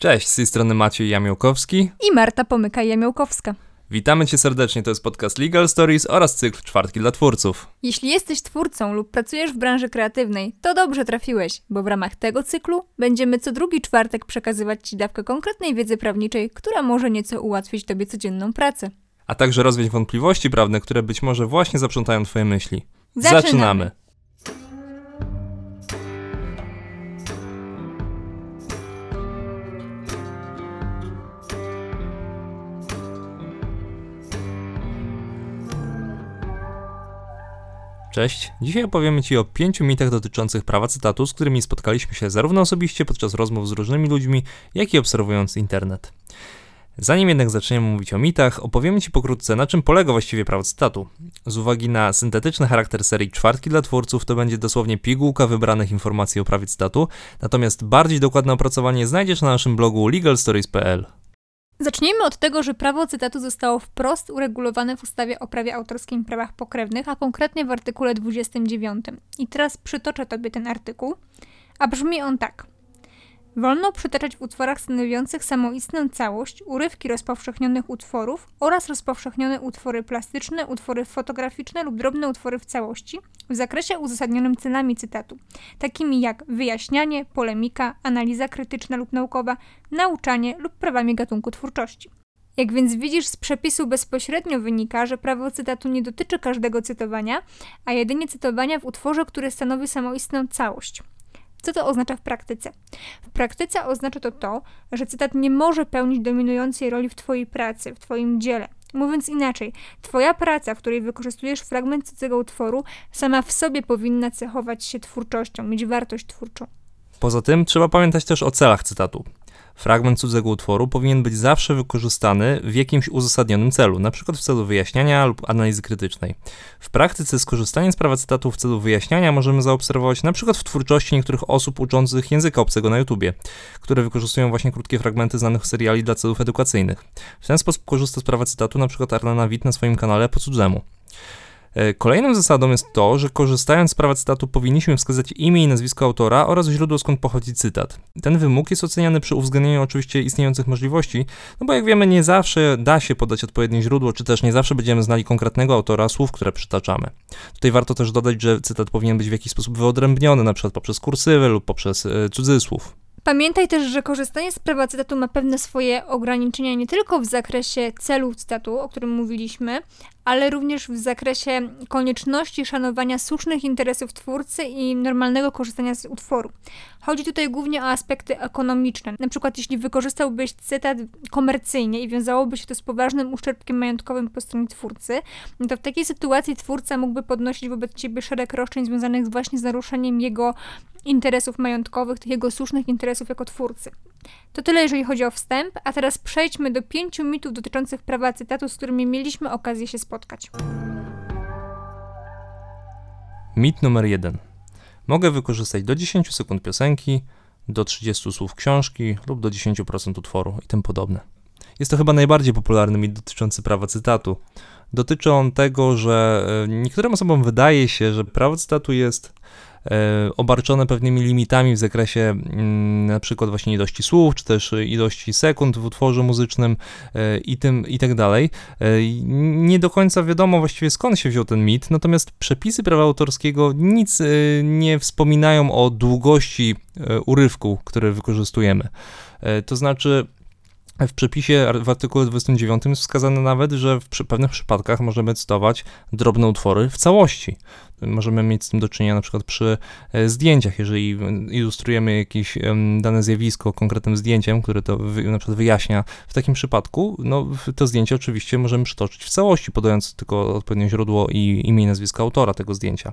Cześć, z tej strony Maciej Jamiołkowski i Marta Pomykaj-Jamiołkowska. Witamy Cię serdecznie, to jest podcast Legal Stories oraz cykl Czwartki dla Twórców. Jeśli jesteś twórcą lub pracujesz w branży kreatywnej, to dobrze trafiłeś, bo w ramach tego cyklu będziemy co drugi czwartek przekazywać Ci dawkę konkretnej wiedzy prawniczej, która może nieco ułatwić Tobie codzienną pracę. A także rozwiać wątpliwości prawne, które być może właśnie zaprzątają Twoje myśli. Zaczynamy. Zaczynamy. Cześć, dzisiaj opowiemy Ci o pięciu mitach dotyczących prawa cytatu, z którymi spotkaliśmy się zarówno osobiście podczas rozmów z różnymi ludźmi, jak i obserwując internet. Zanim jednak zaczniemy mówić o mitach, opowiemy Ci pokrótce, na czym polega właściwie prawo cytatu. Z uwagi na syntetyczny charakter serii czwartki dla twórców, to będzie dosłownie pigułka wybranych informacji o prawie cytatu, natomiast bardziej dokładne opracowanie znajdziesz na naszym blogu legalstories.pl. Zacznijmy od tego, że prawo cytatu zostało wprost uregulowane w ustawie o prawie autorskim i prawach pokrewnych, a konkretnie w artykule 29. I teraz przytoczę Tobie ten artykuł, a brzmi on tak. Wolno przytaczać w utworach stanowiących samoistną całość urywki rozpowszechnionych utworów oraz rozpowszechnione utwory plastyczne, utwory fotograficzne lub drobne utwory w całości w zakresie uzasadnionym celami cytatu, takimi jak wyjaśnianie, polemika, analiza krytyczna lub naukowa, nauczanie lub prawami gatunku twórczości. Jak więc widzisz, z przepisu bezpośrednio wynika, że prawo cytatu nie dotyczy każdego cytowania, a jedynie cytowania w utworze, który stanowi samoistną całość. Co to oznacza w praktyce? W praktyce oznacza to to, że cytat nie może pełnić dominującej roli w Twojej pracy, w Twoim dziele. Mówiąc inaczej, Twoja praca, w której wykorzystujesz fragment cudzego utworu, sama w sobie powinna cechować się twórczością, mieć wartość twórczą. Poza tym trzeba pamiętać też o celach cytatu. Fragment cudzego utworu powinien być zawsze wykorzystany w jakimś uzasadnionym celu, np. w celu wyjaśniania lub analizy krytycznej. W praktyce skorzystanie z prawa cytatu w celu wyjaśniania możemy zaobserwować np. w twórczości niektórych osób uczących języka obcego na YouTubie, które wykorzystują właśnie krótkie fragmenty znanych seriali dla celów edukacyjnych. W ten sposób korzysta z prawa cytatu np. Arlena Witt na swoim kanale po cudzemu. E, kolejną zasadą jest to, że korzystając z prawa cytatu powinniśmy wskazać imię i nazwisko autora oraz źródło skąd pochodzi cytat. Ten wymóg jest oceniany przy uwzględnieniu oczywiście istniejących możliwości, no bo jak wiemy nie zawsze da się podać odpowiednie źródło, czy też nie zawsze będziemy znali konkretnego autora słów, które przytaczamy. Tutaj warto też dodać, że cytat powinien być w jakiś sposób wyodrębniony, przykład poprzez kursywy lub poprzez e, cudzysłów. Pamiętaj też, że korzystanie z prawa cytatu ma pewne swoje ograniczenia nie tylko w zakresie celu cytatu, o którym mówiliśmy, ale również w zakresie konieczności szanowania słusznych interesów twórcy i normalnego korzystania z utworu. Chodzi tutaj głównie o aspekty ekonomiczne. Na przykład, jeśli wykorzystałbyś cytat komercyjnie i wiązałoby się to z poważnym uszczerbkiem majątkowym po stronie twórcy, no to w takiej sytuacji twórca mógłby podnosić wobec ciebie szereg roszczeń związanych właśnie z naruszeniem jego interesów majątkowych, tych jego słusznych interesów jako twórcy. To tyle, jeżeli chodzi o wstęp, a teraz przejdźmy do pięciu mitów dotyczących prawa cytatu, z którymi mieliśmy okazję się spotkać. Mit numer jeden. Mogę wykorzystać do 10 sekund piosenki, do 30 słów książki lub do 10% utworu i tym podobne. Jest to chyba najbardziej popularny mit dotyczący prawa cytatu. Dotyczy on tego, że e, niektórym osobom wydaje się, że prawo cytatu jest obarczone pewnymi limitami w zakresie mm, na przykład właśnie ilości słów, czy też ilości sekund w utworze muzycznym e, i tym i tak dalej. E, nie do końca wiadomo właściwie skąd się wziął ten mit, natomiast przepisy prawa autorskiego nic nie wspominają o długości urywku, który wykorzystujemy. To znaczy, w przepisie w artykule 29 jest wskazane nawet, że w pewnych przypadkach możemy cytować drobne utwory w całości. Możemy mieć z tym do czynienia na przykład przy e, zdjęciach, jeżeli ilustrujemy jakieś dane zjawisko konkretnym zdjęciem, które to na przykład wyjaśnia. W takim przypadku no, to zdjęcie oczywiście możemy przytoczyć w całości, podając tylko odpowiednie źródło i imię i nazwisko autora tego zdjęcia.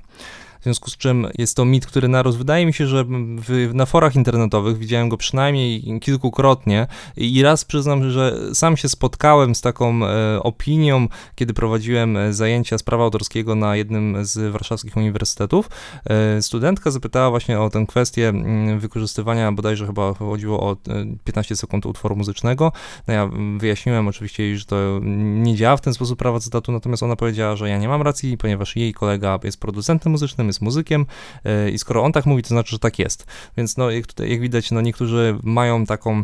W związku z czym jest to mit, który narósł. Wydaje mi się, że w, na forach internetowych widziałem go przynajmniej kilkukrotnie i raz przyznam, że sam się spotkałem z taką e, opinią, kiedy prowadziłem e, zajęcia z prawa autorskiego na jednym z warszawskich warszawskich uniwersytetów. E, studentka zapytała właśnie o tę kwestię mm, wykorzystywania, bodajże chyba chodziło o e, 15 sekund utworu muzycznego. No ja wyjaśniłem oczywiście jej, że to nie działa w ten sposób prawa cytatu, natomiast ona powiedziała, że ja nie mam racji, ponieważ jej kolega jest producentem muzycznym, jest muzykiem e, i skoro on tak mówi, to znaczy, że tak jest. Więc no, jak, tutaj, jak widać, no niektórzy mają taką,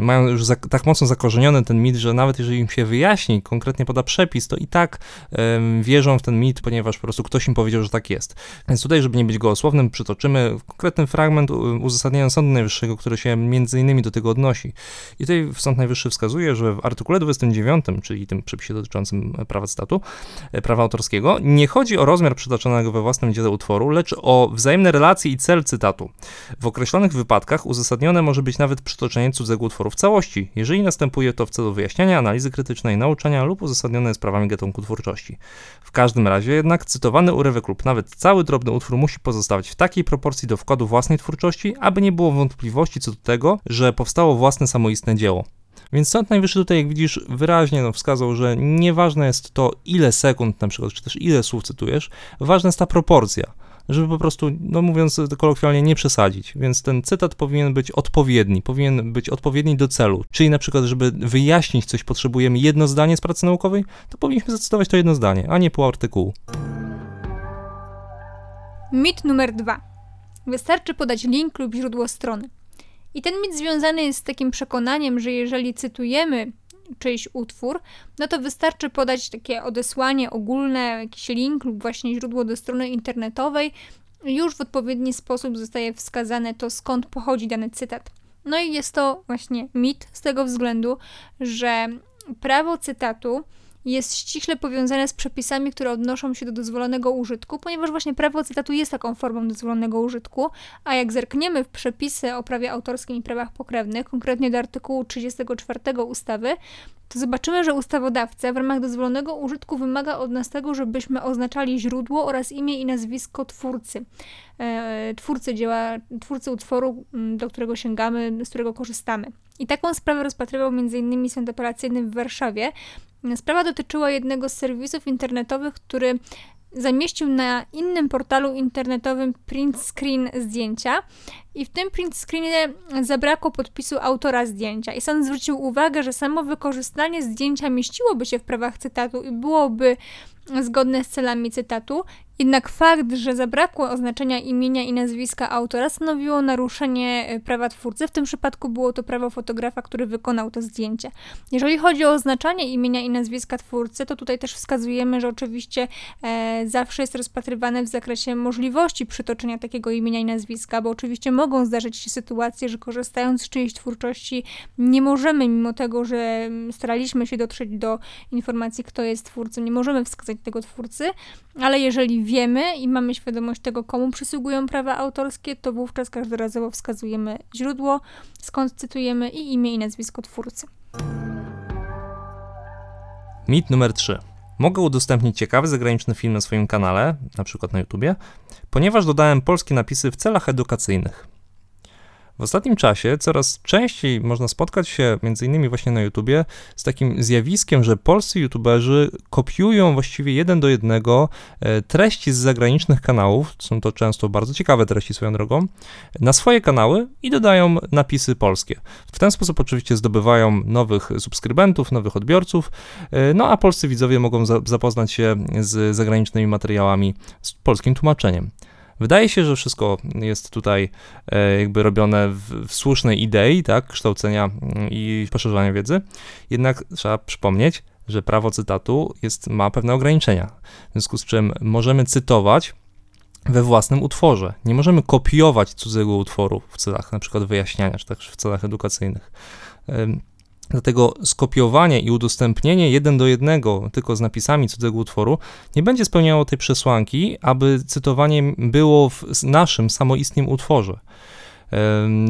mają już za, tak mocno zakorzeniony ten mit, że nawet jeżeli im się wyjaśni, konkretnie poda przepis, to i tak wierzą w ten mit, ponieważ po prostu ktoś im powiedział, że tak jest. Więc tutaj, żeby nie być gołosłownym, przytoczymy konkretny fragment uzasadnienia Sądu Najwyższego, który się między innymi do tego odnosi. I tutaj Sąd Najwyższy wskazuje, że w artykule 29, czyli tym przepisie dotyczącym prawa cytatu, e, prawa autorskiego, nie chodzi o rozmiar przytoczonego we własnym dziele utworu, lecz o wzajemne relacje i cel cytatu. W określonych wypadkach uzasadnione może być nawet przytoczenie cudzego utworu w całości, jeżeli następuje to w celu wyjaśniania, analizy krytycznej, nauczania lub uzasadnione jest prawami gatunku twórczości. W każdym razie jednak cytowany urywek lub nawet cały drobny utwór musi pozostawać w takiej proporcji do wkładu własnej twórczości, aby nie było wątpliwości co do tego, że powstało własne samoistne dzieło. Więc Sąd Najwyższy tutaj, jak widzisz, wyraźnie no, wskazał, że nieważne jest to, ile sekund na przykład, czy też ile słów cytujesz, ważna jest ta proporcja, żeby po prostu, no mówiąc kolokwialnie, nie przesadzić. Więc ten cytat powinien być odpowiedni, powinien być odpowiedni do celu. Czyli na przykład, żeby wyjaśnić coś, potrzebujemy jedno zdanie z pracy naukowej, to powinniśmy zacytować to jedno zdanie, a nie pół artykułu. Mit numer dwa. Wystarczy podać link lub źródło strony. I ten mit związany jest z takim przekonaniem, że jeżeli cytujemy czyjś utwór, no to wystarczy podać takie odesłanie ogólne, jakiś link lub właśnie źródło do strony internetowej. Już w odpowiedni sposób zostaje wskazane to, skąd pochodzi dany cytat. No i jest to właśnie mit z tego względu, że prawo cytatu jest ściśle powiązane z przepisami, które odnoszą się do dozwolonego użytku, ponieważ właśnie prawo cytatu jest taką formą dozwolonego użytku, a jak zerkniemy w przepisy o prawie autorskim i prawach pokrewnych, konkretnie do artykułu 34 ustawy, to zobaczymy, że ustawodawca w ramach dozwolonego użytku wymaga od nas tego, żebyśmy oznaczali źródło oraz imię i nazwisko twórcy. E, twórcy dzieła, twórcy utworu, do którego sięgamy, z którego korzystamy. I taką sprawę rozpatrywał m.in. Sąd Apelacyjny w Warszawie. Sprawa dotyczyła jednego z serwisów internetowych, który zamieścił na innym portalu internetowym print screen zdjęcia i w tym print screenie zabrakło podpisu autora zdjęcia. I sąd zwrócił uwagę, że samo wykorzystanie zdjęcia mieściłoby się w prawach cytatu i byłoby zgodne z celami cytatu, jednak fakt, że zabrakło oznaczenia imienia i nazwiska autora stanowiło naruszenie e, prawa twórcy. W tym przypadku było to prawo fotografa, który wykonał to zdjęcie. Jeżeli chodzi o oznaczanie imienia i nazwiska twórcy, to tutaj też wskazujemy, że oczywiście e, zawsze jest rozpatrywane w zakresie możliwości przytoczenia takiego imienia i nazwiska, bo oczywiście mogą zdarzyć się sytuacje, że korzystając z czyjejś twórczości nie możemy, mimo tego, że mm, staraliśmy się dotrzeć do informacji, kto jest twórcą, nie możemy wskazać tego twórcy, ale jeżeli wiemy i mamy świadomość tego, komu przysługują prawa autorskie, to wówczas każdorazowo wskazujemy źródło, skąd cytujemy i imię i nazwisko twórcy. Mit numer 3. Mogę udostępnić ciekawy zagraniczny film na swoim kanale, na przykład na YouTubie, ponieważ dodałem polskie napisy w celach edukacyjnych. W ostatnim czasie coraz częściej można spotkać się, między innymi właśnie na YouTubie, z takim zjawiskiem, że polscy YouTuberzy kopiują właściwie jeden do jednego e, treści z zagranicznych kanałów, są to często bardzo ciekawe treści swoją drogą, na swoje kanały i dodają napisy polskie. W ten sposób oczywiście zdobywają nowych subskrybentów, nowych odbiorców, e, no a polscy widzowie mogą za- zapoznać się z zagranicznymi materiałami z polskim tłumaczeniem. Wydaje się, że wszystko jest tutaj e, jakby robione w, w słusznej idei, tak, kształcenia mm, i poszerzania wiedzy. Jednak trzeba przypomnieć, że prawo cytatu jest, ma pewne ograniczenia. W związku z czym możemy cytować we własnym utworze. Nie możemy kopiować cudzego utworu w celach na przykład wyjaśniania, czy też w celach edukacyjnych. Dlatego skopiowanie i udostępnienie jeden do jednego tylko z napisami cudzego utworu nie będzie spełniało tej przesłanki, aby cytowanie było w naszym samoistnym utworze.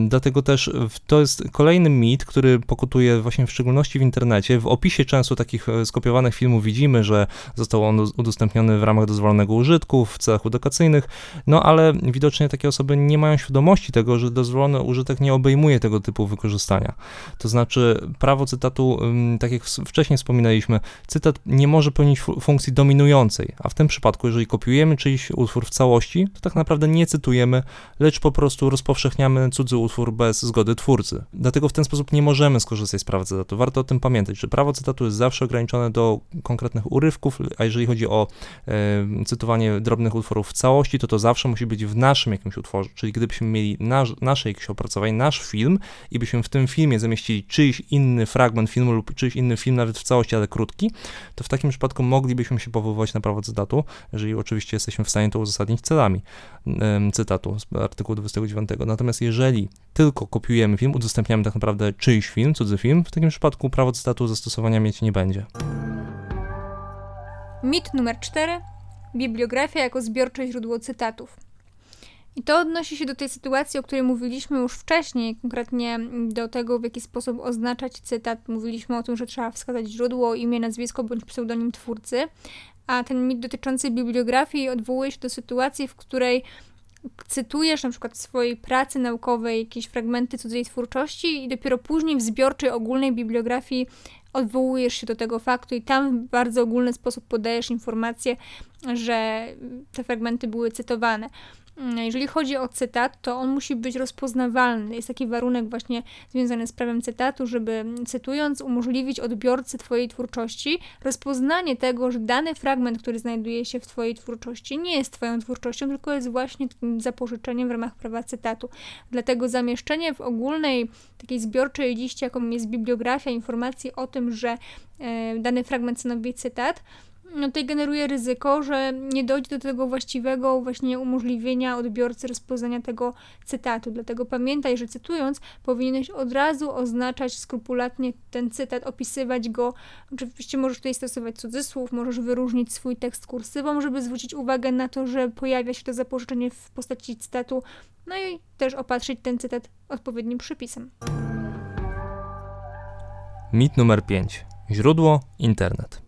Dlatego też to jest kolejny mit, który pokutuje właśnie w szczególności w internecie. W opisie często takich e, skopiowanych filmów widzimy, że został on udostępniony w ramach dozwolonego użytku w celach edukacyjnych, no ale widocznie takie osoby nie mają świadomości tego, że dozwolony użytek nie obejmuje tego typu wykorzystania. To znaczy prawo cytatu, tak jak wcześniej wspominaliśmy, cytat nie może pełnić fu- funkcji dominującej, a w tym przypadku, jeżeli kopiujemy czyjś utwór w całości, to tak naprawdę nie cytujemy, lecz po prostu rozpowszechniamy cudzy utwór bez zgody twórcy. Dlatego w ten sposób nie możemy skorzystać z prawa cytatu. Warto o tym pamiętać, że prawo cytatu jest zawsze ograniczone do konkretnych urywków, a jeżeli chodzi o e, cytowanie drobnych utworów w całości, to to zawsze musi być w naszym jakimś utworze, czyli gdybyśmy mieli nasz, nasze jakieś opracowanie, nasz film i byśmy w tym filmie zamieścili czyjś inny fragment filmu lub czyjś inny film, nawet w całości, ale krótki, to w takim przypadku moglibyśmy się powoływać na prawo cytatu, jeżeli oczywiście jesteśmy w stanie to uzasadnić celami em, cytatu z artykułu 29. Natomiast jeżeli tylko kopiujemy film, udostępniamy tak naprawdę czyjś film, cudzy film, w takim przypadku prawo cytatu zastosowania mieć nie będzie. Mit numer 4. Bibliografia jako zbiorcze źródło cytatów. I to odnosi się do tej sytuacji, o której mówiliśmy już wcześniej, konkretnie do tego, w jaki sposób oznaczać cytat. Mówiliśmy o tym, że trzeba wskazać źródło, imię, nazwisko bądź pseudonim twórcy, a ten mit dotyczący bibliografii odwołuje się do sytuacji, w której cytujesz na przykład w swojej pracy naukowej jakieś fragmenty cudzej twórczości i dopiero później w zbiorczej ogólnej bibliografii odwołujesz się do tego faktu i tam w bardzo ogólny sposób podajesz informację, że te fragmenty były cytowane. Mm, Jeżeli chodzi o cytat, to on musi być rozpoznawalny. Jest taki warunek właśnie związany z prawem cytatu, żeby cytując umożliwić odbiorcy Twojej twórczości rozpoznanie tego, że dany fragment, który znajduje się w Twojej twórczości, nie jest Twoją twórczością, tylko jest właśnie zapożyczeniem w ramach prawa cytatu. Dlatego zamieszczenie w ogólnej, takiej zbiorczej liście, jaką jest bibliografia, informacji o tym, że e, dany fragment stanowi cytat, no tutaj generuje ryzyko, że nie dojdzie do tego właściwego właśnie umożliwienia odbiorcy rozpoznania tego cytatu. Dlatego pamiętaj, że cytując, powinieneś od razu oznaczać skrupulatnie ten cytat, opisywać go. Oczywiście możesz tutaj stosować cudzysłów, możesz wyróżnić swój tekst kursywą, żeby zwrócić uwagę na to, że pojawia się to zapożyczenie w postaci cytatu, no i też opatrzyć ten cytat odpowiednim przypisem. Mit numer 5. Źródło internet.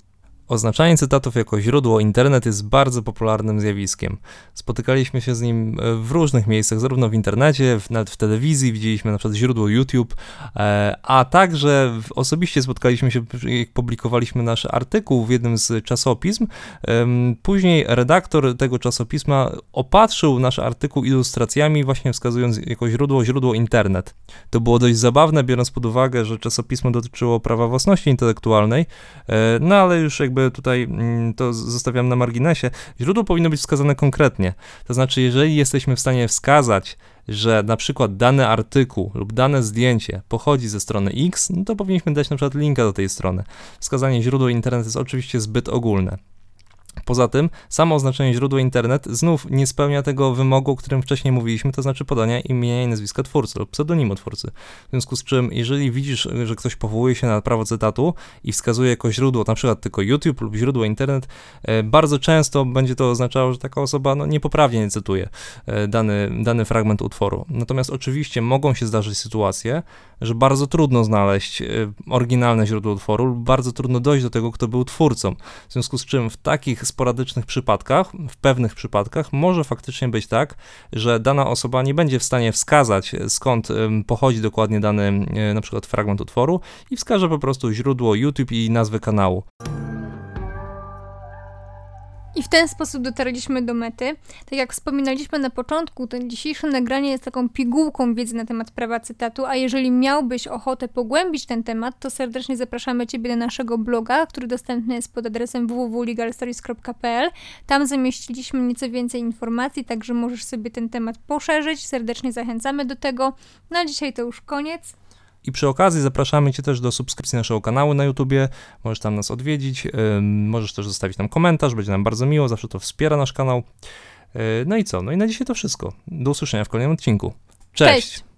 Oznaczanie cytatów jako źródło internet jest bardzo popularnym zjawiskiem. Spotykaliśmy się z nim e, w różnych miejscach, zarówno w internecie, w, nawet w telewizji, widzieliśmy na przykład źródło YouTube, e, a także osobiście spotkaliśmy się, jak publikowaliśmy nasz artykuł w jednym z czasopism. Później redaktor tego czasopisma opatrzył nasz artykuł ilustracjami, właśnie wskazując jako źródło źródło internet. To było dość zabawne, biorąc pod uwagę, że czasopismo dotyczyło prawa własności intelektualnej, e, no ale już jakby tutaj mm, to zostawiam na marginesie. Źródło powinno być wskazane konkretnie. To znaczy, jeżeli jesteśmy w stanie wskazać, że na przykład dany artykuł lub dane zdjęcie pochodzi ze strony X, no to powinniśmy dać na przykład linka do tej strony. Wskazanie źródła internet jest oczywiście zbyt ogólne. Poza tym, samo oznaczenie źródła internet znów nie spełnia tego wymogu, o którym wcześniej mówiliśmy, to znaczy podania imienia i nazwiska twórcy lub pseudonimu twórcy. W związku z czym, jeżeli widzisz, że ktoś powołuje się na prawo cytatu i wskazuje jako źródło na przykład tylko YouTube lub źródło internet, e, bardzo często będzie to oznaczało, że taka osoba no, niepoprawnie nie cytuje e, dany, dany fragment utworu. Natomiast oczywiście mogą się zdarzyć sytuacje, że bardzo trudno znaleźć e, oryginalne źródło utworu lub bardzo trudno dojść do tego, kto był twórcą. W związku z czym w takich sporadycznych przypadkach, w pewnych przypadkach może faktycznie być tak, że dana osoba nie będzie w stanie wskazać e, skąd pochodzi dokładnie dany e, na przykład fragment utworu i wskaże po prostu źródło YouTube i nazwę kanału. I w ten sposób dotarliśmy do mety. Tak jak wspominaliśmy na początku, to dzisiejsze nagranie jest taką pigułką wiedzy na temat prawa cytatu, a jeżeli miałbyś ochotę pogłębić ten temat, to serdecznie zapraszamy Ciebie do naszego bloga, który dostępny jest pod adresem www.legalstories.pl. Tam zamieściliśmy nieco więcej informacji, także możesz sobie ten temat poszerzyć. Serdecznie zachęcamy do tego. Na dzisiaj to już koniec. I przy okazji zapraszamy Cię też do subskrypcji naszego kanału na YouTubie. Możesz tam nas odwiedzić, możesz też zostawić nam komentarz, będzie nam bardzo miło, zawsze to wspiera nasz kanał. Yy, No i co? No i na dzisiaj to wszystko. Do usłyszenia w kolejnym odcinku. Cześć. Cześć.